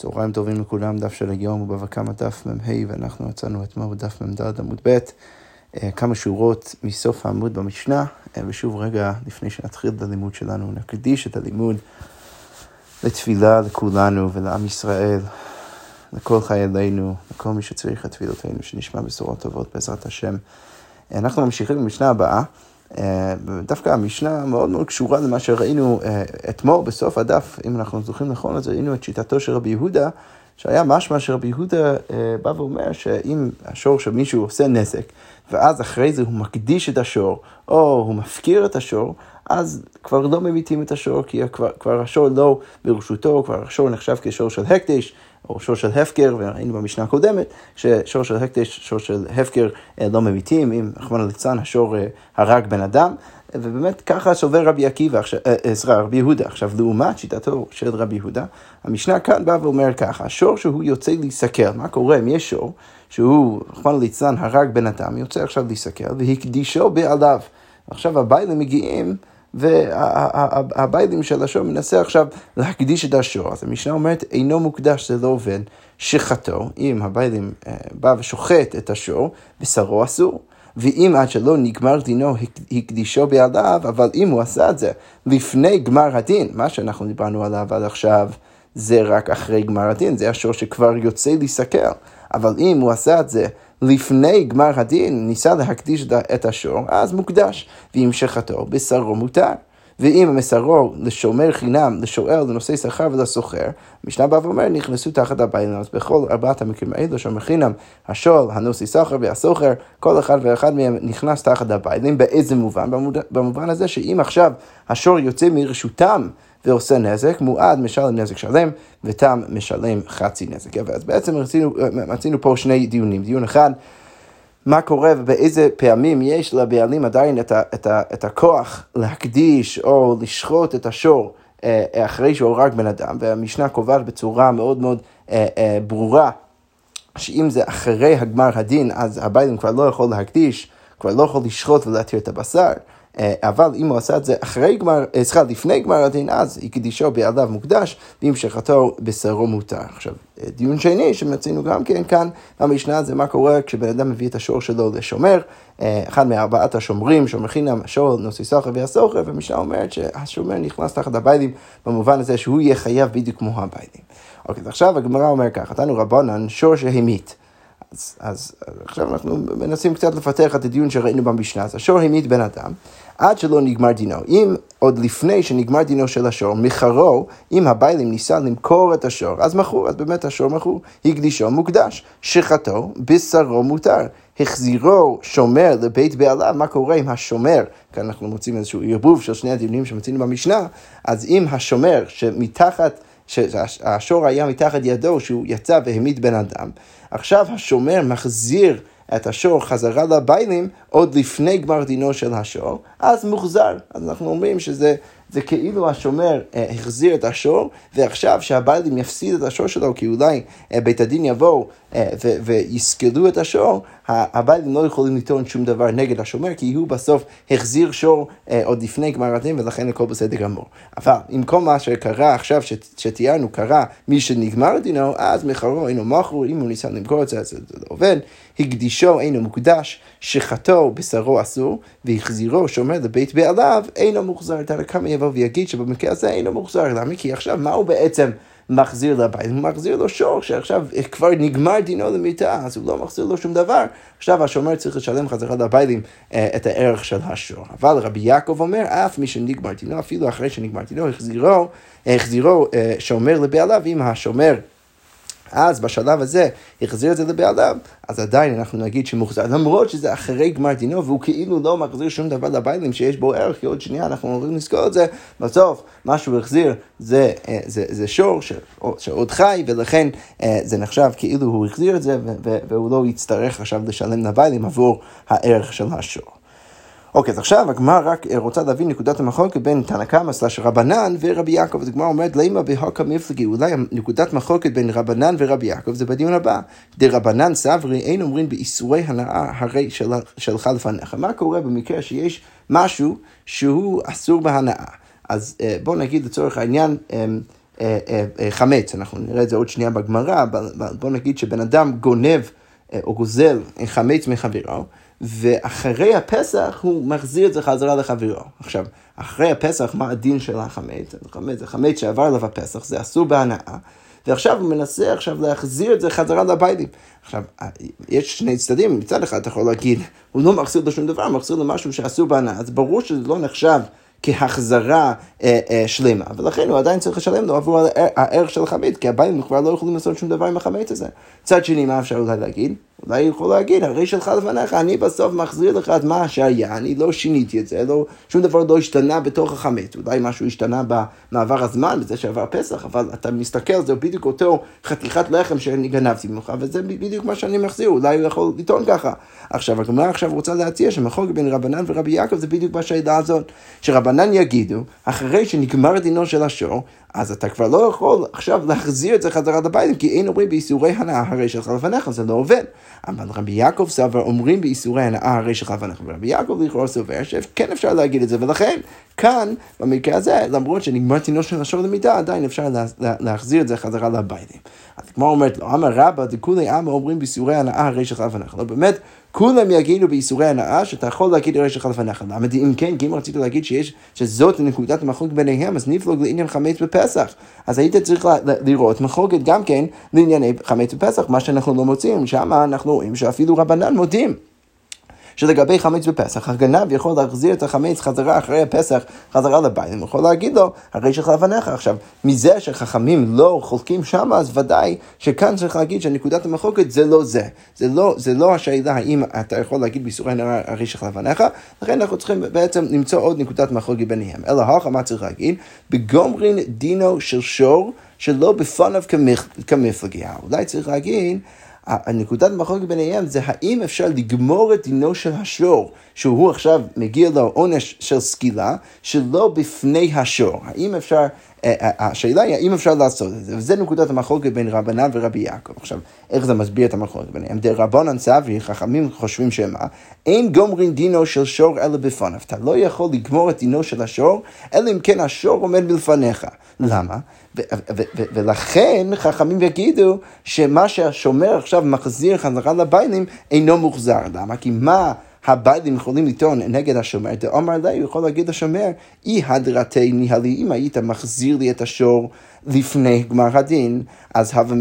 צהריים טובים לכולם, דף של היום הוא בבא קמא דף מ"ה ואנחנו יצאנו אתמול בדף מ"ד עמוד ב', אה, כמה שורות מסוף העמוד במשנה, אה, ושוב רגע לפני שנתחיל את הלימוד שלנו נקדיש את הלימוד לתפילה לכולנו ולעם ישראל, לכל חיילינו, לכל מי שצריך את תפילותינו, שנשמע בשורות טובות בעזרת השם. אה, אנחנו ממשיכים במשנה הבאה. אה, דווקא המשנה מאוד מאוד קשורה למה שראינו אה, אתמול בסוף הדף, אם אנחנו זוכרים נכון, אז ראינו את שיטתו של רבי יהודה, שהיה משמע שרבי יהודה אה, בא ואומר שאם השור של מישהו עושה נזק, ואז אחרי זה הוא מקדיש את השור, או הוא מפקיר את השור, אז כבר לא ממיתים את השור, כי כבר, כבר השור לא ברשותו, כבר השור נחשב כשור של הקדש, או שור של הפקר, וראינו במשנה הקודמת, ששור של הקדש, שור של הפקר אה, לא ממיתים, אם רחמנא ליצלן השור אה, הרג בן אדם, ובאמת ככה סובר רבי עקיבא, עזרא, אה, רבי יהודה. עכשיו, לעומת שיטתו של רבי יהודה, המשנה כאן באה ואומר ככה, השור שהוא יוצא להיסקר, מה קורה אם יש שור שהוא, רחמנא ליצלן, הרג בן אדם, יוצא עכשיו להיסקר, והקדישו בעליו. עכשיו הביילים מגיעים והביילים של השור מנסה עכשיו להקדיש את השור. אז המשנה אומרת, אינו מוקדש, זה לא עובד. שחטו, אם הביילים אה, בא ושוחט את השור, בשרו אסור. ואם עד שלא נגמר דינו, הקדישו בידיו, אבל אם הוא עשה את זה לפני גמר הדין, מה שאנחנו דיברנו עליו עד עכשיו, זה רק אחרי גמר הדין, זה השור שכבר יוצא להיסקל. אבל אם הוא עשה את זה לפני גמר הדין, ניסה להקדיש את השור, אז מוקדש. ואם שחטו, בשרו מותר. ואם מסרו לשומר חינם, לשואל, לנושא שכר ולסוחר, המשנה באה ואומר, נכנסו תחת. אז בכל ארבעת המקרים האלו, שומר חינם, השול, הנושא שכר והסוחר, כל אחד ואחד מהם נכנס תחת הבעלים. באיזה מובן? במובן הזה שאם עכשיו השור יוצא מרשותם, ועושה נזק, מועד משלם נזק שלם, ותם משלם חצי נזק. אז בעצם רצינו, רצינו פה שני דיונים. דיון אחד, מה קורה ובאיזה פעמים יש לבעלים עדיין את, ה, את, ה, את הכוח להקדיש או לשחוט את השור אה, אחרי שהוא הרג בן אדם, והמשנה קובעת בצורה מאוד מאוד אה, אה, ברורה, שאם זה אחרי הגמר הדין, אז הבעלים כבר לא יכול להקדיש, כבר לא יכול לשחוט ולהתיר את הבשר. אה, אבל אם הוא עשה את זה אחרי גמר, אה, סליחה, לפני גמר הדין, אז הקדישו בידיו מוקדש, והמשכתו בשרו מותר. עכשיו, אה, דיון שני שמצינו גם כן כאן במשנה זה מה קורה כשבן אדם מביא את השור שלו לשומר, אחד מארבעת השומרים, שומר חינם, השור, נושא סוחר והסוחר, והמשנה אומרת שהשומר נכנס תחת הביילים במובן הזה שהוא יהיה חייב בדיוק כמו הביילים. אוקיי, אז עכשיו הגמרא אומר ככה, תנו רבנן, שור שהמית. אז, אז עכשיו אנחנו מנסים קצת לפתח את הדיון שראינו במשנה. אז השור המית בן אדם עד שלא נגמר דינו. אם עוד לפני שנגמר דינו של השור, מחרו, אם הביילים ניסה למכור את השור, אז מכור, אז באמת השור מכור, הקדישו מוקדש. שחטו, בשרו מותר. החזירו שומר לבית בעליו, מה קורה אם השומר, כאן אנחנו מוצאים איזשהו ערבוב של שני הדיונים שמצינו במשנה, אז אם השומר שמתחת... שהשור היה מתחת ידו, שהוא יצא והמית בן אדם. עכשיו השומר מחזיר את השור חזרה לביילים עוד לפני גמר דינו של השור, אז מוחזר. אז אנחנו אומרים שזה זה כאילו השומר אה, החזיר את השור, ועכשיו שהבעלים יפסיד את השור שלו, כי אולי אה, בית הדין יבואו אה, ויסקלו את השור, הבעלים לא יכולים לטעון שום דבר נגד השומר, כי הוא בסוף החזיר שור עוד לפני גמר הדין, ולכן הכל בסדר גמור. אבל אם כל מה שקרה עכשיו, שתיארנו, קרה מי שנגמר דינו, אז מחרו אינו מכרו, אם הוא ניסה למכור את זה, אז זה לא עובד. הקדישו אינו מוקדש, שחטו בשרו אסור, והחזירו שומר לבית בעליו, אינו מוחזר. תראה כמה יבוא ויגיד שבמקרה הזה אינו מוחזר. למה? כי עכשיו מה הוא בעצם מחזיר לבית? הוא מחזיר לו שור שעכשיו כבר נגמר דינו למיטה, אז הוא לא מחזיר לו שום דבר. עכשיו השומר צריך לשלם חזרה לביילים אה, את הערך של השור. אבל רבי יעקב אומר, אף מי שנגמר דינו, אפילו אחרי שנגמר דינו, החזירו, החזירו אה, שומר לבעליו, אם השומר... אז בשלב הזה החזיר את זה לבעליו, אז עדיין אנחנו נגיד שמוחזר, למרות שזה אחרי גמר דינו, והוא כאילו לא מחזיר שום דבר לביילים שיש בו ערך, כי עוד שנייה אנחנו הולכים לזכור את זה, בסוף מה שהוא החזיר זה, אה, זה, זה שור שעוד חי, ולכן אה, זה נחשב כאילו הוא החזיר את זה, והוא לא יצטרך עכשיו לשלם לביילים עבור הערך של השור. אוקיי, אז עכשיו הגמרא רק אה, רוצה להבין נקודת המחלוקת בין תנא קמא סלש רבנן ורבי יעקב. אז הגמרא אומרת, למה בהוקא מפלגי? אולי נקודת מחלוקת בין רבנן ורבי יעקב זה בדיון הבא. דרבנן סברי אין אומרים באיסורי הנאה הרי של, שלך לפניך. מה קורה במקרה שיש משהו שהוא אסור בהנאה? אז אה, בואו נגיד לצורך העניין, אה, חמץ, אנחנו נראה את זה עוד שנייה בגמרא, אבל בוא נגיד שבן אדם גונב או גוזל חמץ מחברו, ואחרי הפסח הוא מחזיר את זה חזרה לחברו. עכשיו, אחרי הפסח, מה הדין של החמץ? החמץ זה חמץ שעבר עליו הפסח, זה אסור בהנאה. ועכשיו הוא מנסה עכשיו להחזיר את זה חזרה לביילים. עכשיו, יש שני צדדים, מצד אחד אתה יכול להגיד, הוא לא מחזיר לו שום דבר, הוא מחזיר לו משהו שאסור בהנאה, אז ברור שזה לא נחשב כהחזרה אה, אה, שלמה, ולכן הוא עדיין צריך לשלם לו עבור הערך של החמץ, כי הביילים כבר לא יכולים לעשות שום דבר עם החמץ הזה. מצד שני, מה אפשר אולי להגיד? אולי יכול להגיד, הרי שלך לפניך, אני בסוף מחזיר לך את מה שהיה, אני לא שיניתי את זה, לא, שום דבר לא השתנה בתוך החמץ, אולי משהו השתנה במעבר הזמן, בזה שעבר פסח, אבל אתה מסתכל, זה בדיוק אותו חתיכת לחם שאני גנבתי ממך, וזה בדיוק מה שאני מחזיר, אולי הוא יכול לטעון ככה. עכשיו, הגמרא עכשיו רוצה להציע שמחוג בין רבנן ורבי יעקב זה בדיוק בשאלה הזאת, שרבנן יגידו, אחרי שנגמר דינו של השור, אז אתה כבר לא יכול עכשיו להחזיר את זה חזרה לבית, כי אין אומרים באיסורי הנאה הרי שלך לפניך, זה לא עובד. אבל רבי יעקב סבר אומרים באיסורי הנאה הרי שלך לפניך, ורבי יעקב לכאורה סובר שכן אפשר להגיד את זה, ולכן כאן, במקרה הזה, למרות שנגמר תינו של השור למידה, עדיין אפשר לה, לה, להחזיר את זה חזרה לביילים. אז כמו אומרת לו, אמר רבא דכולי עמא אומרים באיסורי הנאה הרי שלך לפניך. לא באמת, כולם יגידו באיסורי הנאה שאתה יכול להגיד הרי שלך לפניך. למה אם כן, כי אם רצית להגיד שיש, שזאת נקודת המחלוקת ביניהם, אז נפלוג לעניין חמץ בפסח. אז היית צריך לראות מחלוקת גם כן לענייני חמץ בפסח, מה שאנחנו לא מוצאים, שם אנחנו רואים שאפילו רבנן מודים. שלגבי חמץ בפסח, הגנב יכול להחזיר את החמץ חזרה אחרי הפסח, חזרה לבית, הוא יכול להגיד לו, הרי שלך לבניך. עכשיו, מזה שחכמים לא חולקים שם, אז ודאי שכאן צריך להגיד שנקודת המחוקת זה לא זה. זה לא, זה לא השאלה האם אתה יכול להגיד באיסורי הרי שלך לבניך, לכן אנחנו צריכים בעצם למצוא עוד נקודת מחוקת ביניהם. אלא הכה, מה צריך להגיד? בגומרין דינו של שור שלא בפניו כמפלגיה. אולי צריך להגיד... הנקודת מחלוקת ביניהם זה האם אפשר לגמור את דינו של השור, שהוא עכשיו מגיע לו עונש של סקילה, שלא בפני השור. האם אפשר, השאלה היא האם אפשר לעשות את זה, וזה נקודת המחלוקת בין רבנן ורבי יעקב. עכשיו, איך זה מסביר את המחלוקת ביניהם? דרבנן סברי, חכמים חושבים שמה, אין גומרין דינו של שור אלא בפניו. אתה לא יכול לגמור את דינו של השור, אלא אם כן השור עומד מלפניך. למה? ולכן חכמים יגידו שמה שהשומר עכשיו מחזיר חזרה לביילים אינו מוחזר. למה? כי מה... הביילים יכולים לטעון נגד השומר, דאמר לה, הוא יכול להגיד לשומר, אי הדרתי ניהלי, אם היית מחזיר לי את השור לפני גמר הדין, אז הווה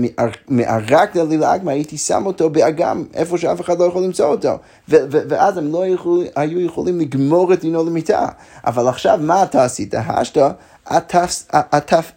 מערק לי לאגמא, הייתי שם אותו באגם, איפה שאף אחד לא יכול למצוא אותו. ואז הם לא היו יכולים לגמור את דינו למיטה. אבל עכשיו, מה אתה עשית? השתה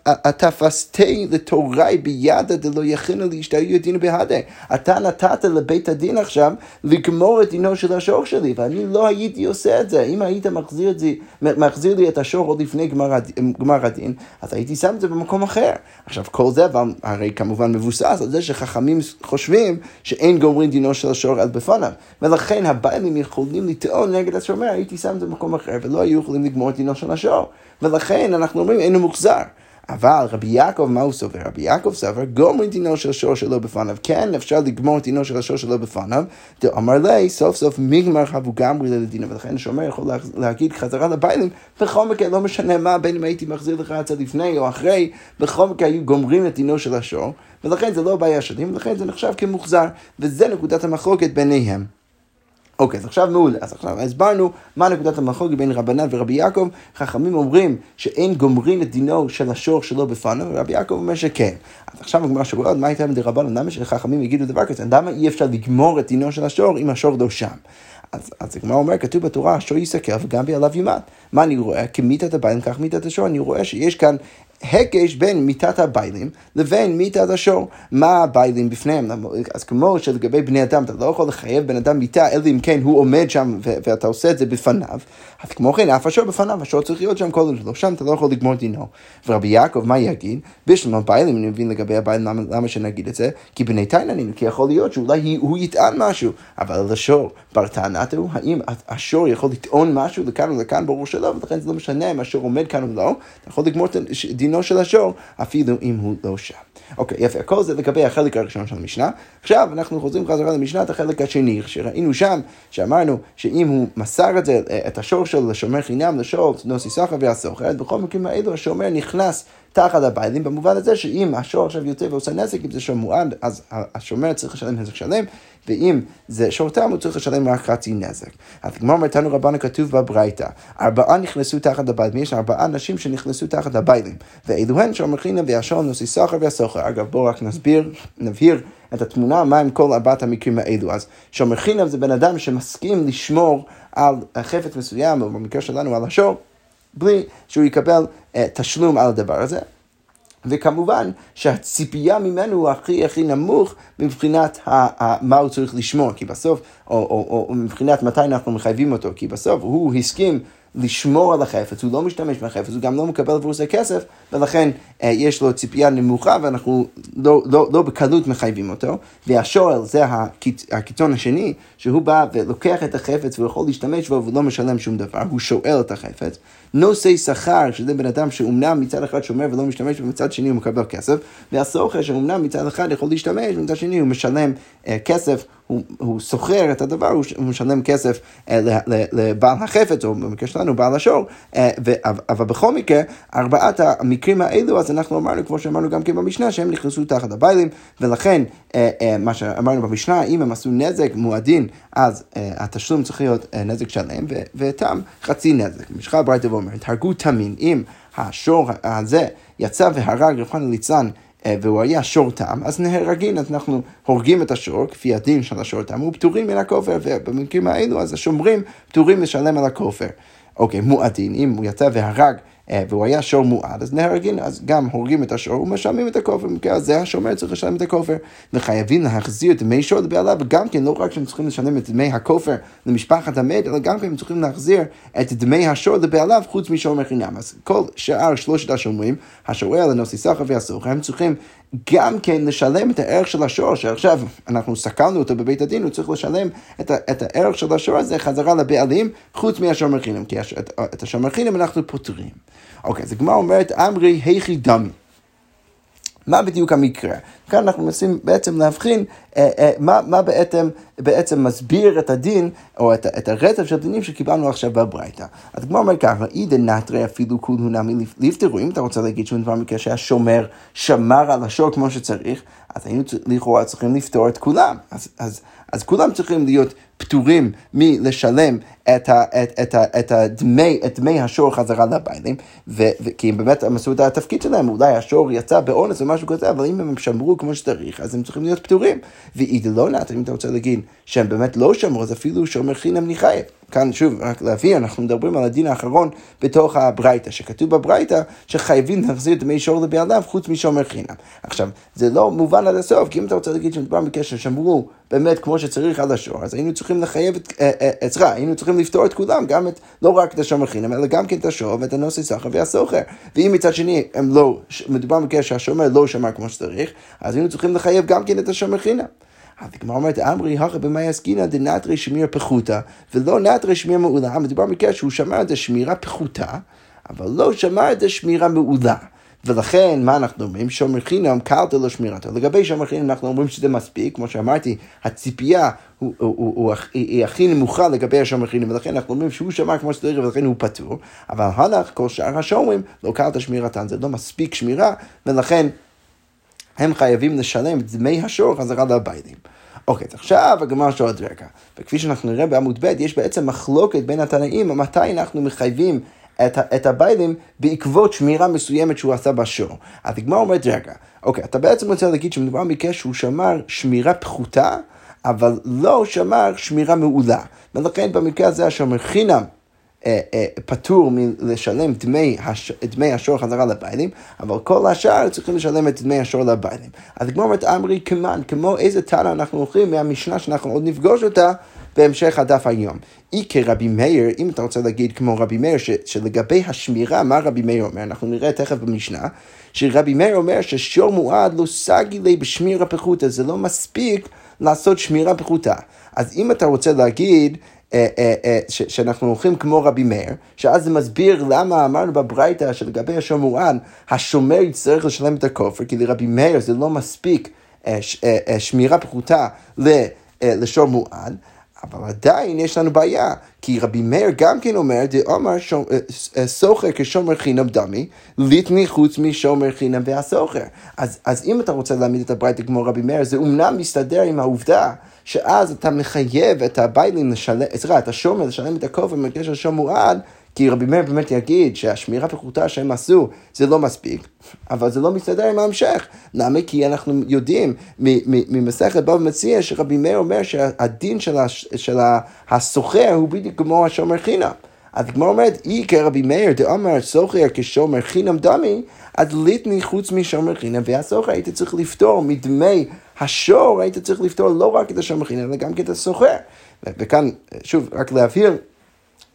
התפסתי לתוראי בידה דלא יכינו להשתהיו דינו בהדה. אתה נתת לבית הדין עכשיו לגמור את דינו של השור שלי, ואני לא הייתי עושה את זה. אם היית מחזיר, זה, מחזיר לי את השור עוד לפני גמר, גמר הדין, אז הייתי שם את זה במקום אחר. עכשיו, כל זה הרי כמובן מבוסס על זה שחכמים חושבים שאין גומרים דינו של השור על בפניו. ולכן הבעלים יכולים לטעון נגד השומר, הייתי שם את זה במקום אחר, ולא היו יכולים לגמור את דינו של השור. ולכן אנחנו אומרים אינו מוחזר. אבל רבי יעקב, מה הוא סובר? רבי יעקב סובר, גומרים דינו של השור שלו בפניו. כן, אפשר לגמור את דינו של השור שלו בפניו. דאמר לי, סוף סוף מגמר חבו גמרי לדינו, ולכן השומר יכול להגיד חזרה לביילים, בכל מקרה, לא משנה מה, בין אם הייתי מחזיר לך זה לפני או אחרי, בכל מקרה היו גומרים את דינו של השור, ולכן זה לא בעיה שלי, ולכן זה נחשב כמוחזר, וזה נקודת המחלוקת ביניהם. אוקיי, אז עכשיו מעולה. אז עכשיו הסברנו מה נקודת המחלוקת בין רבנן ורבי יעקב. חכמים אומרים שאין גומרים את דינו של השור שלו בפניו, ורבי יעקב אומר שכן. אז עכשיו הגמרא שואלת, מה הייתה מדי רבנן? למה שחכמים יגידו דבר כזה? למה אי אפשר לגמור את דינו של השור אם השור לא שם? אז, אז הגמרא אומר, כתוב בתורה, השור יסתכל וגם בעליו ימד. מה אני רואה? כמיתת הביילים כך מיתת השור. אני רואה שיש כאן הקש בין מיתת הביילים לבין מיתת השור. מה הביילים בפניהם? אז כמו שלגבי בני אדם, אתה לא יכול לחייב בן אדם מיתה, אלא אם כן הוא עומד שם ואתה עושה את זה בפניו. אז כמו כן, אף השור בפניו, השור צריך להיות שם כל עוד לא שם, אתה לא יכול לגמור דינו. ורבי יעקב, מה יגיד? בשלום הביילים, אני מבין לגבי הביילים, למה, למה שנגיד את זה? כי בני תייננים, כי יכול להיות שאולי הוא יטען משהו, אבל לשור, בר טענת הוא, האם השור יכול לטעון משהו לכאן או לכאן? ברור שלא, ולכן זה לא משנה אם השור עומד כאן או לא, אתה יכול לגמור את דינו של השור, אפילו אם הוא לא שם. אוקיי, יפה, כל זה לגבי החלק הראשון של המשנה. עכשיו אנחנו חוזרים חזרה למשנה, את החלק השני, שראינו שם, שאמרנו שאם הוא מסר את זה, את השור שלו לשומר חינם, לשור, נוסי סחר והסוחר, בכל מקרים האלו השומר נכנס תחת הביילים, במובן הזה שאם השור עכשיו יוצא ועושה נזק, אם זה שור מועד, אז השומר צריך לשלם נזק שלם, ואם זה שור תם, הוא צריך לשלם רק חצי נזק. אז כמו אומרת לנו רבנו כתוב בברייתא, ארבעה נכנסו תחת הביילים, יש ארבעה נשים שנכנסו תחת הביילים, ואלו הן שומר חינם והשור נושא סחר והסוחר. אגב, בואו רק נסביר, נבהיר את התמונה, מה עם כל ארבעת המקרים האלו. אז שומר חינם זה בן אדם שמסכים לשמור על חפץ מסוים, או במקרה שלנו על השור. בלי שהוא יקבל uh, תשלום על הדבר הזה. וכמובן שהציפייה ממנו הוא הכי הכי נמוך מבחינת ה, ה, מה הוא צריך לשמור, כי בסוף, או, או, או, או מבחינת מתי אנחנו מחייבים אותו, כי בסוף הוא הסכים לשמור על החפץ, הוא לא משתמש בחפץ, הוא גם לא מקבל עבור זה כסף, ולכן אה, יש לו ציפייה נמוכה ואנחנו לא, לא, לא בקלות מחייבים אותו. והשואל זה הקיצון השני, שהוא בא ולוקח את החפץ והוא יכול להשתמש בו ולא משלם שום דבר, הוא שואל את החפץ. נושא שכר, שזה בן אדם שאומנם מצד אחד שומר ולא משתמש, ומצד שני הוא מקבל כסף, והסוחר שאומנם מצד אחד יכול להשתמש, ומצד שני הוא משלם אה, כסף. הוא, הוא שוכר את הדבר, הוא, משלם כסף אה, לבעל החפץ, או במקרה שלנו בעל השור, אה, אבל בכל מקרה, ארבעת המקרים האלו, אז אנחנו אמרנו, כמו שאמרנו גם כן במשנה, שהם נכנסו תחת הביילים, ולכן אה, מה שאמרנו במשנה, אם הם עשו נזק מועדין, אז התשלום צריך להיות נזק שלם, ותם חצי נזק. משחה הברייתא ואומרת, הרגו תמין, אם השור הזה יצא והרג ליצלן אה, והוא היה שור תם, אז נהרגים, אז אנחנו הורגים את השור, כפי הדין של השור תם, ופטורים מן הכופר, ובמקרים האלו אז השומרים פטורים לשלם על הכופר. אוקיי, מועדין, אם הוא יצא והרג אה, והוא היה שור מועד, אז נהרגים, אז גם הורגים את השור ומשלמים את הכופר, במקרה הזה השומר צריך לשלם את הכופר. וחייבים להחזיר את דמי שור לבעליו, וגם כן, לא רק שהם צריכים לשלם את דמי הכופר למשפחת המת, אלא גם כן הם צריכים להחזיר את דמי השור לבעליו, חוץ משור חינם. אז כל שאר שלושת השומרים, השוער, הנוסי סחר והסוחר, הם צריכים גם כן לשלם את הערך של השור, שעכשיו אנחנו סקלנו אותו בבית הדין, הוא צריך לשלם את, ה, את הערך של השור הזה חזרה לבעלים, חוץ מהשומר חינם, כי הש, את, את השומר חינם אנחנו פוטרים. אוקיי, אז הגמרא אומרת, אמרי היכי דמי. מה בדיוק המקרה? כאן אנחנו מנסים בעצם להבחין אה, אה, מה, מה בעצם, בעצם מסביר את הדין, או את, את הרצף של דינים שקיבלנו עכשיו בברייתא. אז כמו אומר ככה, אי דנטרי אפילו כולו נמי ליפטרו, אם אתה רוצה להגיד דבר מקרה שהשומר שמר על השור כמו שצריך, אז היינו לכאורה צריכים לפתור את כולם. אז, אז, אז כולם צריכים להיות פטורים מלשלם את, ה, את, את, ה, את, הדמי, את דמי השור חזרה לביילים, כי הם באמת הם עשו את התפקיד שלהם, אולי השור יצא באונס או משהו כזה, אבל אם הם שמרו כמו שצריך, אז הם צריכים להיות פטורים. ואידא לא אם אתה רוצה להגיד שהם באמת לא שמרו, אז אפילו שומר חינם ניחייב. כאן שוב, רק להביא, אנחנו מדברים על הדין האחרון בתוך הברייתא, שכתוב בברייתא שחייבים להחזיר דמי שור לבעליו חוץ משומר חינם. עכשיו, זה לא מובן עד הסוף, כי אם אתה רוצה להגיד שמדובר כאשר שמרו באמת כמו שצריך על השור, אז היינו צריכים לחייב את, אה, אה, סליחה, היינו צריכים לפטור את כולם, גם את, לא רק את השומר חינם, אלא גם כן את השואל ואת הנושא שכר והשוכר. ואם מצד שני, הם לא, מדובר כאשר שהשומר לא שמר כמו שצריך, אז היינו צריכים לחייב גם כן את השומר חינם. אז הגמרא אומרת, אמרי הכא במאי עסקינן דנטריה שמירה פחותה, ולא נטרי שמיר מעולה. מדובר בקשר שהוא שמר את השמירה פחותא, אבל לא שמר את השמירה מעולה. ולכן, מה אנחנו אומרים? שומר חינם קלתא לא שמירתו. לגבי שומר חינם אנחנו אומרים שזה מספיק, כמו שאמרתי, הציפייה הוא, הוא, הוא, הוא, היא הכי נמוכה לגבי השומר חינם, ולכן אנחנו אומרים שהוא שמר כמו שצריך ולכן הוא פטור, אבל הלך, כל שאר השומרים, לא קלתא שמירתן, זה לא מספיק שמירה, ולכן הם חייבים לשלם את דמי השור חזרה לביילים. אוקיי, אז עכשיו הגמרא של עוד רגע. וכפי שאנחנו נראה בעמוד ב', יש בעצם מחלוקת בין התנאים, מתי אנחנו מחייבים את, את הביילים בעקבות שמירה מסוימת שהוא עשה בשור. אז הגמרא אומרת, רגע, אוקיי, אתה בעצם רוצה להגיד שמדובר במקרה שהוא שמר שמירה פחותה, אבל לא שמר שמירה מעולה. ולכן במקרה הזה השומר חינם אה, אה, פטור מלשלם דמי, הש... דמי השור חזרה לביילים, אבל כל השאר צריכים לשלם את דמי השור לביילים. אז כמו אומרת אמרי כמן, כמו איזה טענה אנחנו הולכים מהמשנה שאנחנו עוד נפגוש אותה בהמשך הדף היום. אי כרבי מאיר, אם אתה רוצה להגיד כמו רבי מאיר, ש, שלגבי השמירה, מה רבי מאיר אומר? אנחנו נראה תכף במשנה, שרבי מאיר אומר ששור מועד לא סגי לי בשמירה פחותה, זה לא מספיק לעשות שמירה פחותה. אז אם אתה רוצה להגיד אה, אה, אה, שאנחנו הולכים כמו רבי מאיר, שאז זה מסביר למה אמרנו בברייתא שלגבי השור מועד, השומר יצטרך לשלם את הכופר, כי לרבי מאיר זה לא מספיק שמירה פחותה לשור מועד. אבל עדיין יש לנו בעיה, כי רבי מאיר גם כן אומר, דאמר אה, אה, סוחר כשומר חינם דמי, ליטני חוץ משומר חינם והסוחר. אז, אז אם אתה רוצה להעמיד את הברייתא כמו רבי מאיר, זה אומנם מסתדר עם העובדה שאז אתה מחייב את הביילים לשלם, סליחה, את השומר לשלם את הכופר במקרה של מועד, כי רבי מאיר באמת יגיד שהשמירה פחותה שהם עשו זה לא מספיק, אבל זה לא מסתדר עם ההמשך. למה? כי אנחנו יודעים ממסכת בבא מציע שרבי מאיר אומר שהדין של, הש, של הסוחר הוא בדיוק כמו השומר חינם. אז הגמרא אומרת, אי כרבי מאיר דאמר סוחר כשומר חינם דמי, אז ליטני חוץ משומר חינם, והסוחר היית צריך לפתור מדמי השור, היית צריך לפתור לא רק את השומר חינם, אלא גם את הסוחר. וכאן, שוב, רק להבהיר,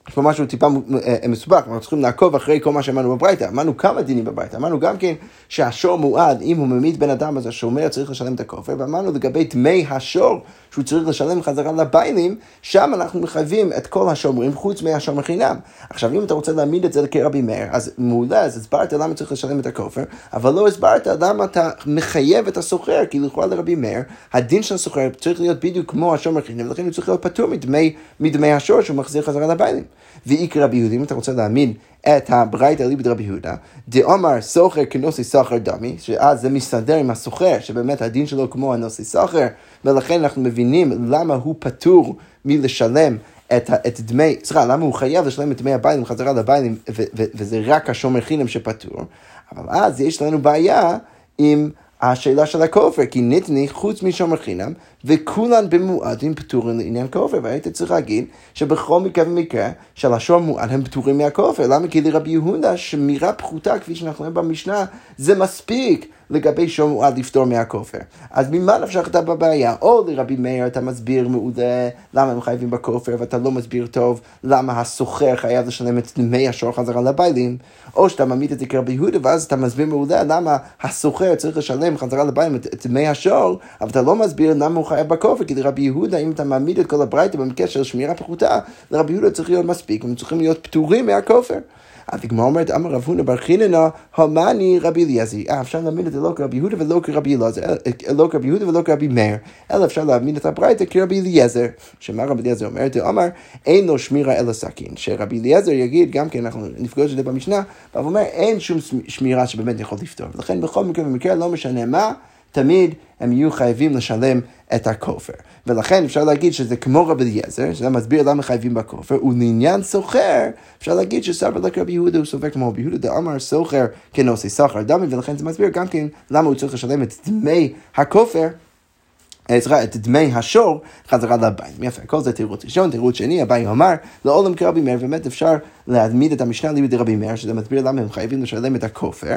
יש פה משהו טיפה אה, אה, מסובך, אנחנו צריכים לעקוב אחרי כל מה שאמרנו בברייתא. אמרנו כמה דינים בברייתא, אמרנו גם כן שהשור מועד, אם הוא ממית בן אדם אז השומר צריך לשלם את הכופר, ואמרנו לגבי דמי השור שהוא צריך לשלם חזרה לביילים, שם אנחנו מחייבים את כל השומרים חוץ מהשומר חינם. עכשיו אם אתה רוצה להעמיד את זה כרבי מאיר, אז מעולה, אז הסברת למה צריך לשלם את הכופר, אבל לא הסברת למה אתה מחייב את הסוחר, כי לכאורה לרבי מאיר, הדין של הסוחר צריך להיות בדיוק כמו השומר חינם, ולכן הוא צריך להיות פטור מדמי, מדמי השור שהוא מחזיר חזרה לביילים. ואיקרא רבי יהודה, אם אתה רוצה להאמין את הברייתא ליבד רבי יהודה, דאמר סוחר כנוסי סחר דמי, שאז זה מסתדר עם הסוחר, שבאמת הדין שלו כמו הנוסי סחר, ולכן אנחנו מבינים למה הוא פטור מלשלם את, את דמי, סליחה, למה הוא חייב לשלם את דמי הביילים חזרה לביילים, וזה רק השומר חינם שפטור, אבל אז יש לנו בעיה עם... השאלה של הכופר, כי ניתני חוץ משומר חינם, וכולן במועדים פטורים לעניין כופר, והיית צריך להגיד שבכל מקרה ומקרה של השור מועד הם פטורים מהכופר. למה? כי לרבי יהודה שמירה פחותה, כפי שאנחנו רואים במשנה, זה מספיק לגבי שור מועד לפתור מהכופר. אז ממה נפשך אתה בבעיה? או לרבי מאיר אתה מסביר מעולה למה הם חייבים בכופר, ואתה לא מסביר טוב למה הסוחר חייב לשלם את דמי השור חזרה לביילים, או שאתה מעמיד את זה כרבי יהודה, ואז אתה מסביר מעולה למה הסוחר צריך לשלם חזרה לביילים את דמי השור, אבל אתה לא מסביר למה הוא חייב בכופר, כי לרבי יהודה, אם אתה מעמיד את כל הברייתא במקרה של שמירה פחותה, לרבי יהודה צריך להיות מספיק, הם צריכים להיות פטורים מהכופר. הגמרא אומרת, אמר רב הונא בר חיננה, המאני רבי אליעזר. אה, אפשר להאמין את זה לא כרבי יהודה ולא כרבי אלעזר, אה, לא כרבי יהודה ולא כרבי מאיר, אלא אפשר להאמין את הברייתא כרבי אליעזר. שמה רבי אליעזר אומר? אמר, אין לו שמירה אלא סכין. שרבי אליעזר יגיד, גם כן אנחנו נפגוש את זה במשנה, אבל הוא אומר, אין שום שמירה שבאמת יכול לפתור. ולכן בכל מקרה ומקרה, לא משנה מה, תמיד הם יהיו חייבים לשלם את הכופר. ולכן אפשר להגיד שזה כמו רבי אליעזר, שזה מסביר למה חייבים בכופר, ולעניין סוחר, אפשר להגיד שסבר רק רבי יהודה הוא סופר כמו רבי יהודה, דאמר סוחר כנושא סחר דמי, ולכן זה מסביר גם כן למה הוא צריך לשלם את דמי הכופר. סליחה, את דמי השור חזרה לבית. יפה, כל זה תירוץ ראשון, תירוץ שני, אביי אמר, לעולם כרבי מאיר, באמת אפשר להעמיד את המשנה ליבי דרבי מאיר, שזה מסביר למה הם חייבים לשלם את הכופר,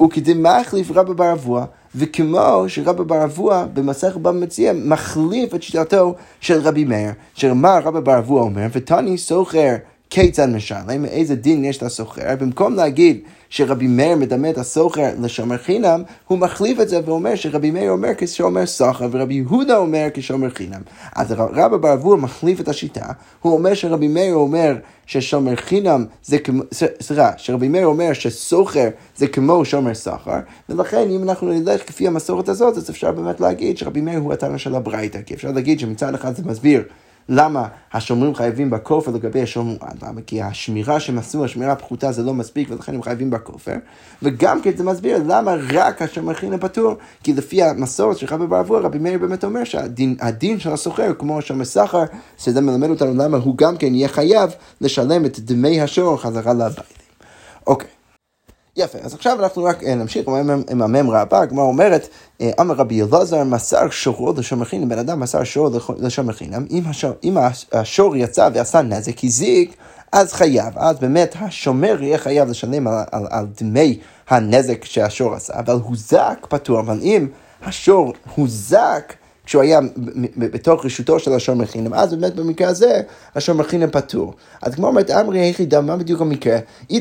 וכדמחליף רבא בר אבוה, וכמו שרבא בר אבוה במסך בבא מציע מחליף את שיטתו של רבי מאיר, שמה רבא בר אבוה אומר, ותני סוחר כיצד משלם, איזה דין יש לסוחר, במקום להגיד שרבי מאיר מדמה את הסוחר לשומר חינם, הוא מחליף את זה ואומר שרבי מאיר אומר כשומר סוחר ורבי יהודה אומר כשומר חינם. אז רבא בר אבוה מחליף את השיטה, הוא אומר שרבי מאיר אומר ששומר חינם זה כמו, סליחה, שרבי מאיר אומר שסוחר זה כמו שומר סחר, ולכן אם אנחנו נלך לפי המסורת הזאת, אז אפשר באמת להגיד שרבי מאיר הוא הטענה של הברייתא, כי אפשר להגיד שמצד אחד זה מסביר למה השומרים חייבים בכופר לגבי השומר מועד? למה? כי השמירה שהם עשו, השמירה הפחותה זה לא מספיק ולכן הם חייבים בכופר. וגם כן זה מסביר למה רק השומר חינם פטור. כי לפי המסורת של רבי בעבור, רבי מאיר באמת אומר שהדין של הסוחר כמו השומר סחר, שזה מלמד אותנו למה הוא גם כן יהיה חייב לשלם את דמי השור חזרה לבית. אוקיי. יפה, אז עכשיו אנחנו רק אה, נמשיך עם הממרה הבא, הגמרא אומרת, אה, אמר רבי אלעזר, מסר שורו לשומר חינם, בן אדם מסר שור לשומר חינם, אם השור יצא ועשה נזק, הזיק, אז חייב, אז באמת השומר יהיה חייב לשלם על, על, על דמי הנזק שהשור עשה, אבל הוזק פטור, אבל אם השור הוזק, כשהוא היה בתוך רשותו של השומר חינם, אז באמת במקרה הזה השומר חינם פטור. אז כמו אומרת, אמרי היחידה, מה בדיוק המקרה? אי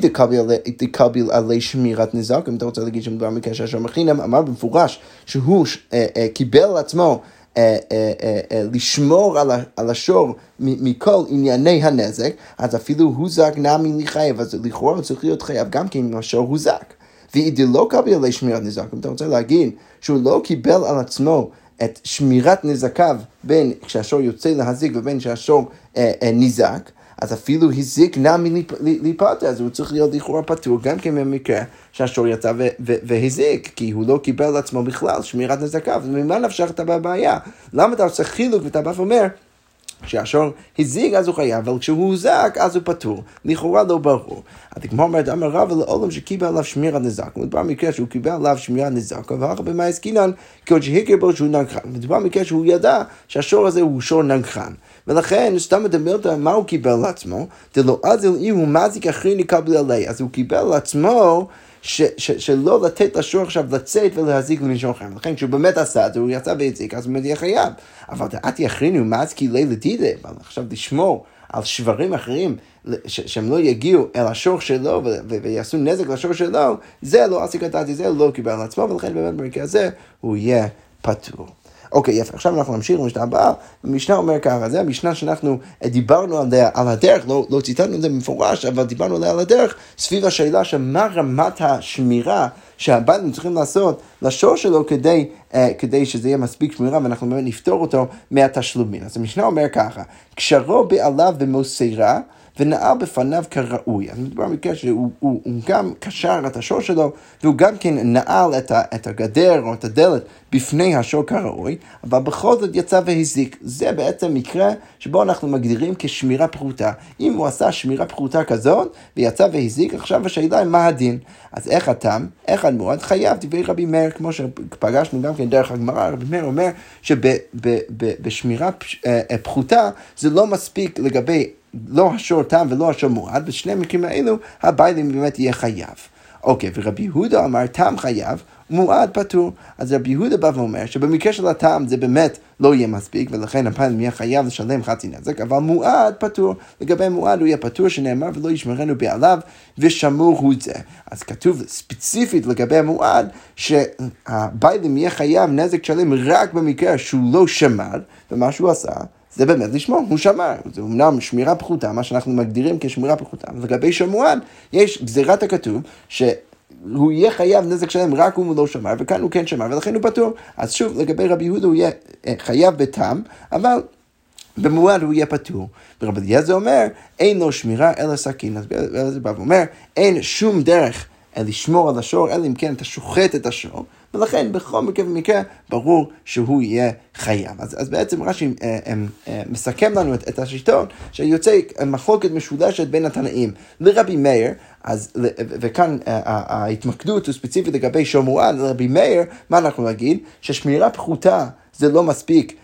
דקביל עלי שמירת נזק, אם אתה רוצה להגיד שמדובר במקרה של השומר חינם, אמר במפורש שהוא אה, אה, קיבל על עצמו אה, לשמור על השור מכל ענייני הנזק, אז אפילו הוזק נמי לחייב, אז לכאורה הוא צריך להיות חייב גם כן אם השור הוזק. ואידילא קביל עלי שמירת נזק, אם אתה רוצה להגיד שהוא לא קיבל על עצמו את שמירת נזקיו בין כשהשור יוצא להזיק ובין כשהשור אה, אה, נזק, אז אפילו הזיק נע מליפתא, אז הוא צריך להיות לכאורה פטור, גם כן במקרה שהשור יצא והזיק, כי הוא לא קיבל לעצמו בכלל שמירת נזקיו, וממה נפשך אתה בבעיה? למה אתה עושה חילוק ואתה בא ואומר כשהשור הזיג אז הוא חייב, אבל כשהוא הוזק אז הוא פטור. לכאורה לא ברור. אז כמו אומרת, אמר רבא לעולם שקיבל עליו שמירת נזק. מדובר במקרה שהוא קיבל עליו שמירת נזק, אבל אחר במה עסקינן, כעוד שהכיר בו שהוא נגחן. מדובר במקרה שהוא ידע שהשור הזה הוא שור נגחן. ולכן, סתם מדבר על מה הוא קיבל לעצמו, דלא אזל אי הוא מזיק אחרי נקבל עלי. אז הוא קיבל לעצמו ש, ש, שלא לתת לשור עכשיו לצאת ולהזיק למישהו אחר. לכן כשהוא באמת עשה את זה, הוא יצא והזיק, אז הוא באמת יהיה חייב. אבל דעת יכרינו מאז כי לילה דידה, עכשיו לשמור על שברים אחרים, ש- שהם לא יגיעו אל השור שלו ויעשו נזק לשור שלו, זה לא עסק הדעתי, זה לא קיבל על עצמו, ולכן באמת במקרה הזה הוא יהיה פטור. אוקיי, יפה. עכשיו אנחנו נמשיך למשנה הבאה. המשנה אומר ככה, זה המשנה שאנחנו דיברנו עליה על הדרך, לא, לא ציטטנו את זה במפורש, אבל דיברנו עליה על הדרך, סביב השאלה של מה רמת השמירה שהבנים צריכים לעשות לשור שלו כדי, uh, כדי שזה יהיה מספיק שמירה ואנחנו באמת נפתור אותו מהתשלומים. אז המשנה אומר ככה, קשרו בעליו במוסרה ונעל בפניו כראוי. אז מדובר במקרה שהוא הוא, הוא גם קשר את השור שלו, והוא גם כן נעל את, ה, את הגדר או את הדלת בפני השור כראוי, אבל בכל זאת יצא והזיק. זה בעצם מקרה שבו אנחנו מגדירים כשמירה פחותה. אם הוא עשה שמירה פחותה כזאת, ויצא והזיק, עכשיו השאלה היא מה הדין. אז איך התם, איך המועד חייב דברי רבי מאיר, כמו שפגשנו גם כן דרך הגמרא, רבי מאיר אומר שבשמירה אה, פחותה זה לא מספיק לגבי לא השור תם ולא השור מועד, בשני המקרים האלו הביילים באמת יהיה חייב. אוקיי, ורבי יהודה אמר תם חייב, מועד פטור. אז רבי יהודה בא ואומר שבמקרה של הטעם זה באמת לא יהיה מספיק, ולכן הפעם יהיה חייב לשלם חצי נזק, אבל מועד פטור. לגבי מועד הוא יהיה פטור שנאמר ולא ישמרנו בעליו, ושמור הוא זה. אז כתוב ספציפית לגבי המועד, שהביילים יהיה חייב נזק שלם רק במקרה שהוא לא שמר, ומה שהוא עשה. זה באמת לשמור, הוא שמר. זה אמנם שמירה פחותה, מה שאנחנו מגדירים כשמירה פחותה. ולגבי שמוען, יש גזירת הכתוב, ש... הוא יהיה חייב נזק שלם רק אם הוא לא שמר, וכאן הוא כן שמר, ולכן הוא פטור. אז שוב, לגבי רבי יהודה הוא יהיה אה, חייב בתם, אבל במועד הוא יהיה פטור. ורבי אליעזר אומר, אין לו שמירה אלא סכין. אז אליעזר בא ואומר, אין שום דרך לשמור על השור, אלא אם כן אתה שוחט את השור. ולכן בכל מקרה ומקרה ברור שהוא יהיה חייב. אז, אז בעצם רש"י אה, אה, אה, מסכם לנו את, את השיטון שיוצא מחלוקת משולשת בין התנאים לרבי מאיר, אז, וכאן ההתמקדות הוא ספציפית לגבי שומרן, לרבי מאיר, מה אנחנו נגיד? ששמירה פחותה זה לא מספיק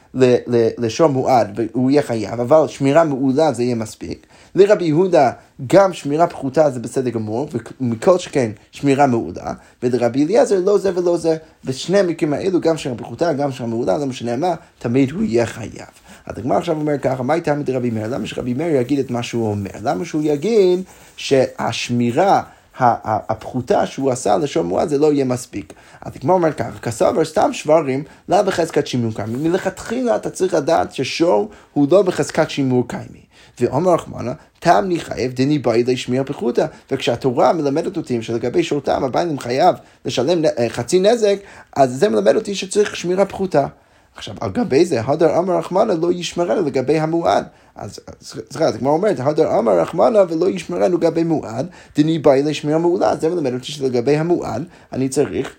לשור מועד והוא יהיה חייב, אבל שמירה מעולה זה יהיה מספיק. לרבי יהודה גם שמירה פחותה זה בסדר גמור, ומכל שכן שמירה מעולה, ולרבי אליעזר לא זה ולא זה. בשני המקרים האלו, גם שמירה פחותה, גם שמירה מעולה, לא משנה מה, תמיד הוא יהיה חייב. אז הגמר עכשיו אומר ככה, מה הייתה מדרבי מאיר? למה שרבי מאיר יגיד את מה שהוא אומר? למה שהוא יגיד שהשמירה הפחותה שהוא עשה לשון מועד זה לא יהיה מספיק. אז כמו אומר ככה, כסבר סתם שברים, לא בחזקת שימור קיימי. מלכתחילה אתה צריך לדעת ששור הוא לא בחזקת שימור קיימי. ואומר רחמנה, תם חייב דני באי לשמיע פחותה. וכשהתורה מלמדת אותי שלגבי שורתם הבעלים חייב לשלם אה, חצי נזק, אז זה מלמד אותי שצריך שמירה פחותה. עכשיו, על גבי זה, הדר אמר רחמנה לא ישמרנו לגבי המועד. אז סליחה, זה כמו אומרת, הדר אמר רחמנה ולא ישמרנו לגבי מועד, דני באי לשמירה מעולה. זה מלמד אותי שלגבי המועד, אני צריך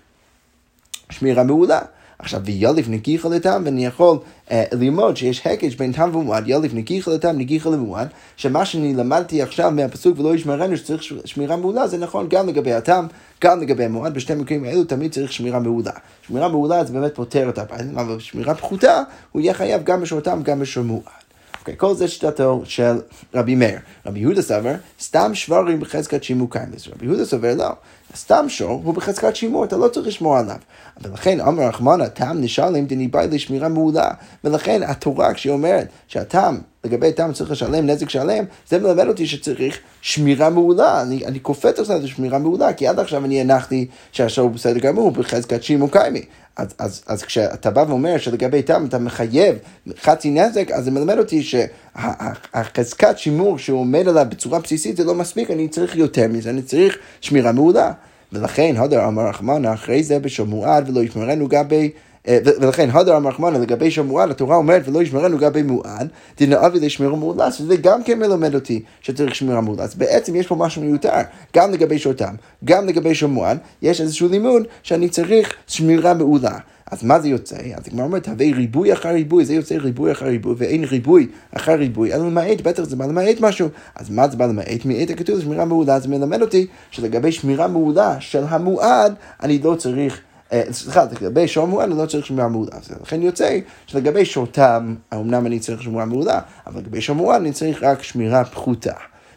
שמירה מעולה. עכשיו, ויוליף נגיחה לטעם, ואני יכול אה, ללמוד שיש הקש בין טעם ומועד, יוליף נגיחה לטעם, נגיחה למועד, שמה שאני למדתי עכשיו מהפסוק ולא ישמרנו שצריך שמירה מעולה, זה נכון גם לגבי הטעם, גם לגבי המועד, בשני מקרים האלו תמיד צריך שמירה מעולה. שמירה מעולה זה באמת פותר את הבעיה, אבל שמירה פחותה, הוא יהיה חייב גם בשור טעם, גם בשור מועד. אוקיי, כל זה שיטתו של רבי מאיר. רבי יהודה סבר, סתם שברים בחזקת שימור קיים. רבי יהודה סבר, לא. סתם שור הוא בחזקת שימור, אתה לא צריך לשמור עליו. ולכן אמר רחמנה, טעם נשלם דני באי לשמירה מעולה. ולכן התורה כשהיא אומרת שהטעם, לגבי טעם צריך לשלם נזק שלם, זה מלמד אותי שצריך שמירה מעולה. אני, אני קופץ זה שמירה מעולה, כי עד עכשיו אני הנחתי שהשור הוא בסדר גמור, בחזקת שימור קיימי. אז, אז, אז כשאתה בא ואומר שלגבי טעם אתה מחייב חצי נזק, אז זה מלמד אותי שהחזקת שימור שהוא עומד עליו בצורה בסיסית זה לא מספיק, אני צריך יותר מזה, אני צריך שמירה מעולה. ולכן, הדר אמר רחמנה, אחרי זה בשמועד ולא ישמרנו ב... ולכן, הדר המחמנה לגבי שם מועד, התורה אומרת ולא ישמרנו לגבי מועד, דנאבי לשמירה מאולץ, וזה גם כן מלמד אותי שצריך שמירה מאולץ. בעצם יש פה משהו מיותר, גם לגבי שותם, גם לגבי שם מועד, יש איזשהו לימוד שאני צריך שמירה מעולה. אז מה זה יוצא? אז הגמרא אומרת, הווי ריבוי אחר ריבוי, זה יוצא ריבוי אחר ריבוי, ואין ריבוי אחר ריבוי, אלא למעט, בטח זה בא למעט משהו. אז מה זה בא למעט? מעט הכתוב שמירה מעולה, זה מלמד אותי שלגבי שמירה מעולה של המועד, אני לא צריך... אה, סליחה, לגבי שור מועד אני לא צריך שמירה מעולה. לכן יוצא שלגבי שורתם, אמנם אני צריך שמירה מעולה, אבל לגבי שור מועד אני צריך רק שמירה פחותה.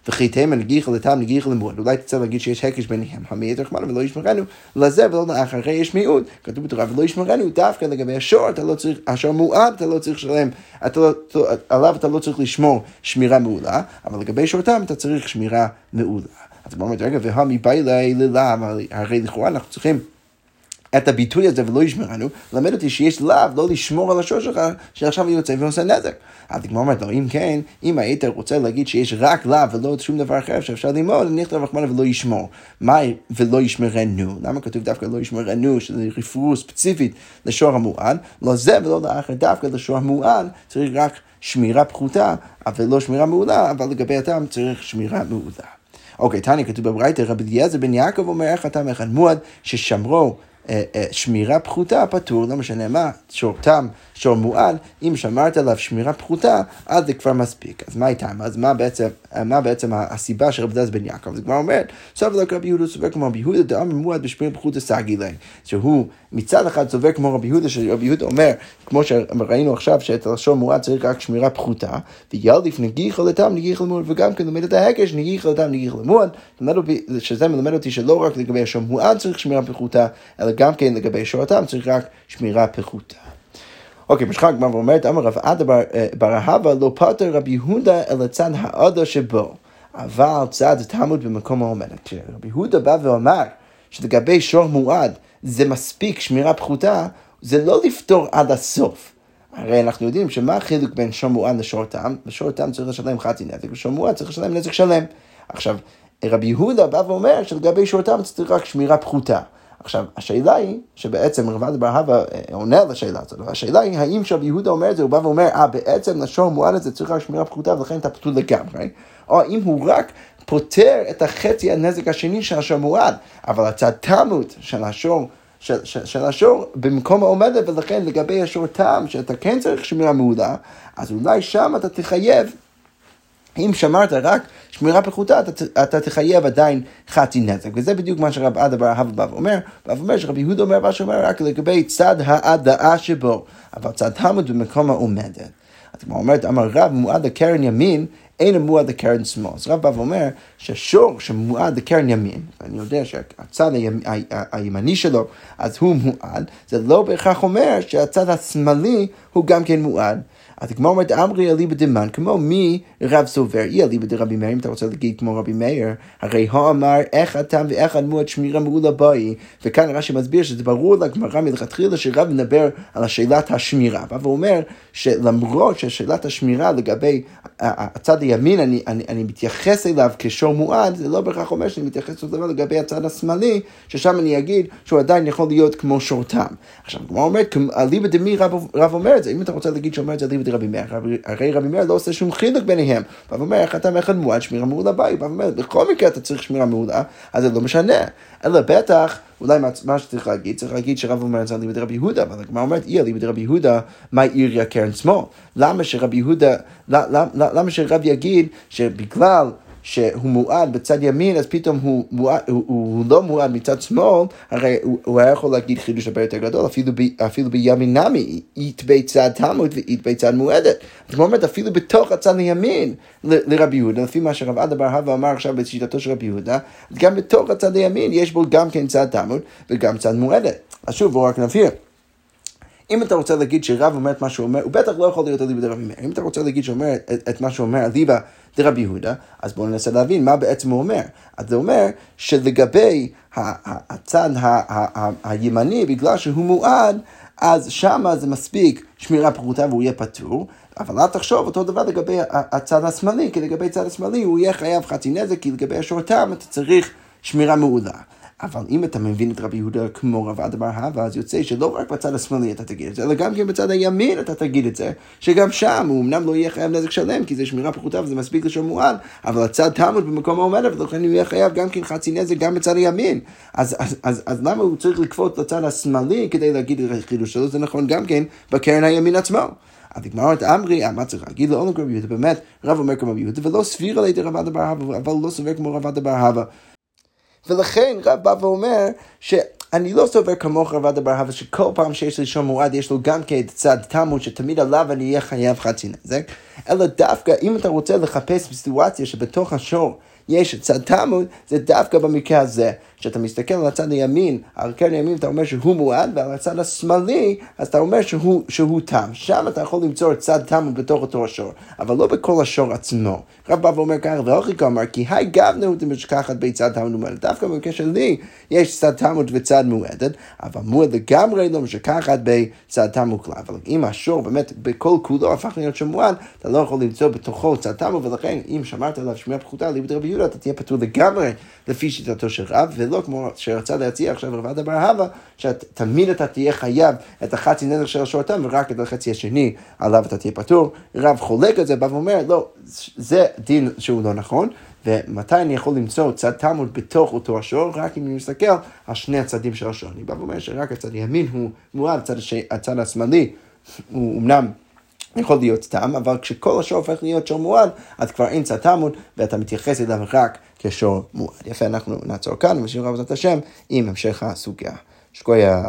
וכי תימן נגיחה לתם נגיחה למועד. אולי תצא להגיד שיש הקש ביניהם, המעט רחמנו ולא ישמרנו, לזה ולא לאחר, הרי יש מיעוט, כתוב בתורה ולא ישמרנו, דווקא לגבי השור, אתה לא צריך, השור מועד, אתה לא צריך לשלם, לא, עליו אתה לא צריך לשמור שמירה מעולה, אבל לגבי שורתם אתה צריך שמירה מעולה. אז הוא אומר, רגע, והמי באי ללה, הרי לכאורה אנחנו צריכים את הביטוי הזה ולא ישמרנו, למד אותי שיש לאו לא לשמור על השור שלך, שעכשיו יוצא ועושה נזק. אז הגמרא אומרת לו, אם כן, אם היית רוצה להגיד שיש רק לאו ולא שום דבר אחר שאפשר ללמוד, נכתב רחמנה ולא ישמור. מה ולא ישמרנו? למה כתוב דווקא לא ישמרנו, שזה רפרור ספציפית לשור המועד? לא זה ולא לאחר, דווקא לשור המועד צריך רק שמירה פחותה, אבל לא שמירה מעולה, אבל לגבי הטעם צריך שמירה מעולה. אוקיי, תניא כתוב בברייתא, רבי אליעזר בן יעקב אומר איך אתה מאחד מועד ששמרו שמירה פחותה פטור, לא משנה מה, שור תם, שור מועד, אם שמרת עליו שמירה פחותה, אז זה כבר מספיק. אז מה איתם? אז מה בעצם, מה בעצם הסיבה של רבי דאז בן יעקב? זה כבר אומר, סוף לא רבי יהודה סובר כמו רבי יהודה, דאמר מועד בשמירה פחותה סגי להם. שהוא מצד אחד סובר כמו רבי יהודה, שרבי יהודה אומר, כמו שראינו עכשיו, שאת השור מועד צריך רק שמירה פחותה, וילדיף נגיחה לתם נגיחה למועד, וגם כן לומד את ההקש נגיחה לתם נגיחה למועד, שזה מלמד אותי שלא רק לגבי השור מועד צריך שמירה פחותה, אלא גם כן לגבי שורתם צריך רק שמירה פחותה. אוקיי, משחק הגמרא ואומרת, אמר רב עדה בר אהבה לא פטר רבי יהודה אלא צד העדה שבו, אבל צד תמוד במקום העומדת. כשרבי יהודה בא ואמר שלגבי שור מועד זה מספיק שמירה פחותה, זה לא לפתור עד הסוף. הרי אנחנו יודעים שמה החילוק בין שור מועד לשור תם? בשור תם צריך לשלם חצי נזק, בשור מועד צריך לשלם נזק שלם. עכשיו, רבי יהודה בא ואומר שלגבי שור תם צריך רק שמירה פחותה. עכשיו, השאלה היא, שבעצם רבד בר הווה אה, עונה לשאלה הזאת, השאלה היא, האם שרבי יהודה אומר את זה, הוא בא ואומר, אה, בעצם לשור מועד הזה צריך רק שמירה פחותה ולכן אתה פטור לגמרי, או האם הוא רק פותר את החצי הנזק השני של השור מועד, אבל הצד תמות של השור של, של, של השור במקום העומדת, ולכן לגבי השור תם, שאתה כן צריך שמירה מעולה, אז אולי שם אתה תחייב אם שמרת רק שמירה פחותה, אתה, אתה תחייב עדיין חצי נזק. וזה בדיוק מה שרב עדה בר אהבה בא ואומר. בא ואומר שרבי יהודה אומר מה שאומר רק לגבי צד האדאה שבו, אבל צד תמוד במקום העומדת. כמו אומרת, אמר רב מועד לקרן ימין, אין מועד לקרן שמאל. אז רב בא ואומר שהשור שמועד לקרן ימין, ואני יודע שהצד הימני שלו, אז הוא מועד, זה לא בהכרח אומר שהצד השמאלי הוא גם כן מועד. אז הגמרא אומרת, אמרי אליבא דמן, כמו מי רב סובר, אי אליבא דרבי מאיר, אם אתה רוצה להגיד כמו רבי מאיר, הרי הוא אמר, איך הטעם ואיך הדמות שמירה מעולה באי, וכאן רש"י מסביר שזה ברור לגמרא מלכתחילה שרב מדבר על השאלת השמירה, והוא אומר שלמרות ששאלת השמירה לגבי הצד הימין, אני, אני, אני מתייחס אליו כשור מועד, זה לא בהכרח אומר שאני מתייחס אותו לגבי הצד השמאלי, ששם אני אגיד שהוא עדיין יכול להיות כמו שורתם. עכשיו, כמו אומרת, אליבא דמי רב, רב אומר את זה, אם אתה רוצה להגיד שאומר את זה אליבא רבי מאיר, הרי רבי מאיר לא עושה שום חילוק ביניהם. בא ואומר, איך אתה מאחד מועד שמירה מעולה ביי? בא ואומר, בכל מקרה אתה צריך שמירה מעולה, אז זה לא משנה. אלא בטח, אולי מה שצריך להגיד, צריך להגיד שרב אומר את זה על לימוד רבי יהודה, אבל הגמרא אומרת, אי על לימוד רבי יהודה, מה עיר קרן שמאל? למה שרבי יהודה, למה שרב יגיד שבגלל שהוא מועד בצד ימין, אז פתאום הוא, מועד, הוא, הוא, הוא לא מועד מצד שמאל, הרי הוא, הוא היה יכול להגיד חידוש הרבה יותר גדול, אפילו, ב, אפילו בימין נמי, אית בצד תלמוד ואית בצד מועדת. זאת אומרת, אפילו בתוך הצד הימין לרבי יהודה, לפי מה שרב עדה בר הווה אמר עכשיו בשיטתו של רבי יהודה, גם בתוך הצד הימין יש בו גם כן צד תלמוד וגם צד מועדת. אז שוב, בואו רק נבהיר. אם אתה רוצה להגיד שרב אומר את מה שהוא אומר, הוא בטח לא יכול להיות אליבא דרבי מאיר. אם אתה רוצה להגיד שהוא אומר את, את מה שהוא אומר אליבא דרבי יהודה, אז בואו ננסה להבין מה בעצם הוא אומר. אז זה אומר שלגבי הצד הימני, בגלל שהוא מועד, אז שמה זה מספיק שמירה פרוטה והוא יהיה פטור, אבל אל תחשוב אותו דבר לגבי הצד השמאלי, כי לגבי הצד השמאלי הוא יהיה חייב חצי נזק, כי לגבי השורתם אתה צריך שמירה מעולה. אבל אם אתה מבין את רבי יהודה כמו רב עדה בר הווה, אז יוצא שלא רק בצד השמאלי אתה תגיד את זה, אלא גם כן בצד הימין אתה תגיד את זה, שגם שם הוא אמנם לא יהיה חייב נזק שלם, כי זה שמירה פחותה וזה מספיק לשון מועד, אבל הצד תמוד במקום העומד, ולכן הוא יהיה חייב גם כן חצי נזק גם בצד הימין. אז, אז, אז, אז למה הוא צריך לקפוץ לצד השמאלי כדי להגיד את החידוש שלו? זה נכון גם כן בקרן הימין עצמו. אז הגמרא את אמרי, מה צריך להגיד לעולם רבי יהודה? באמת, רב אומר כמו יהודה, ולא סביר על ידי רב עדה בר הווה, אבל לא סובר כמו רב עדה בר הווה. ולכן רב בא ואומר שאני לא סובר כמוך רב עדה בר הווה שכל פעם שיש לי שם מועד יש לו גם כן צד תמוד שתמיד עליו אני אהיה חייב חצי נזק, אלא דווקא אם אתה רוצה לחפש בסיטואציה שבתוך השור יש צד תמוד, זה דווקא במקרה הזה. כשאתה מסתכל על הצד הימין, על קרן הימין אתה אומר שהוא מועד, ועל הצד השמאלי, אז אתה אומר שהוא, שהוא תם. שם אתה יכול למצוא צד תמוד בתוך אותו השור, אבל לא בכל השור עצמו. רב בא ואומר ככה, והוכי אמר, כי היי גבנו דמשכחת בצד תמוד ומועדת. דווקא במקרה שלי, יש צד תמוד וצד מועדת, אבל מועד לגמרי לא משכחת בצד תמוד כלל. אבל אם השור באמת בכל כולו הפך להיות שם מועד, אתה לא יכול למצוא בתוכו צד תמוד, ולכן אם שמרת עליו שמיעה פחותה, ליבד רבי יהודה, אתה תהיה פטור לגמרי לפי שיטתו של רב, ולא כמו שרצה להציע עכשיו רב עדה בר הווה, שתמיד אתה תהיה חייב את החצי נזק של השורתם, ורק את החצי השני עליו אתה תהיה פטור. רב חולק על זה, בא ואומר, לא, זה דין שהוא לא נכון. ומתי אני יכול למצוא צד תלמוד בתוך אותו השור? רק אם אני מסתכל על שני הצדים של השור. אני בא ואומר שרק הצד ימין הוא מועד, הצד השמאלי הוא אמנם יכול להיות סתם, אבל כשכל השור הופך להיות שור מועד, אז כבר אין צד ואתה מתייחס אליו רק כשור מועד. יפה, אנחנו נעצור כאן, ונשאיר רב השם עם המשך הסוגיה. שקויה.